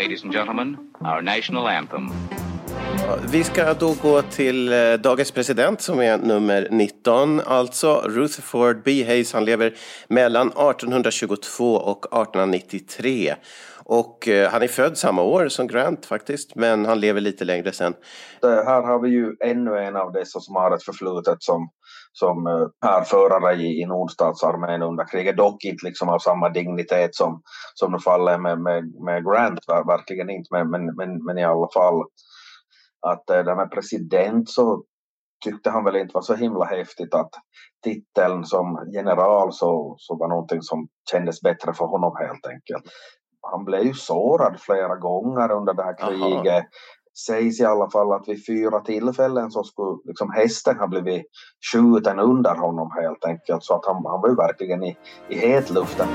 Ladies and gentlemen, our national anthem. Vi ska då gå till eh, dagens president som är nummer 19, alltså Rutherford B. Hayes. Han lever mellan 1822 och 1893. Och eh, han är född samma år som Grant faktiskt, men han lever lite längre sen. Det här har vi ju ännu en av dessa som har ett förflutet som, som eh, härförare i, i nordstatsarmén under kriget. Dock inte liksom av samma dignitet som, som det faller med, med, med Grant, verkligen inte, men, men, men, men i alla fall att eh, det med president så tyckte han väl inte var så himla häftigt att titeln som general så, så var någonting som kändes bättre för honom helt enkelt. Han blev ju sårad flera gånger under det här kriget. Aha. Sägs i alla fall att vid fyra tillfällen så skulle liksom hästen ha blivit skjuten under honom helt enkelt så att han, han var ju verkligen i, i hetluften.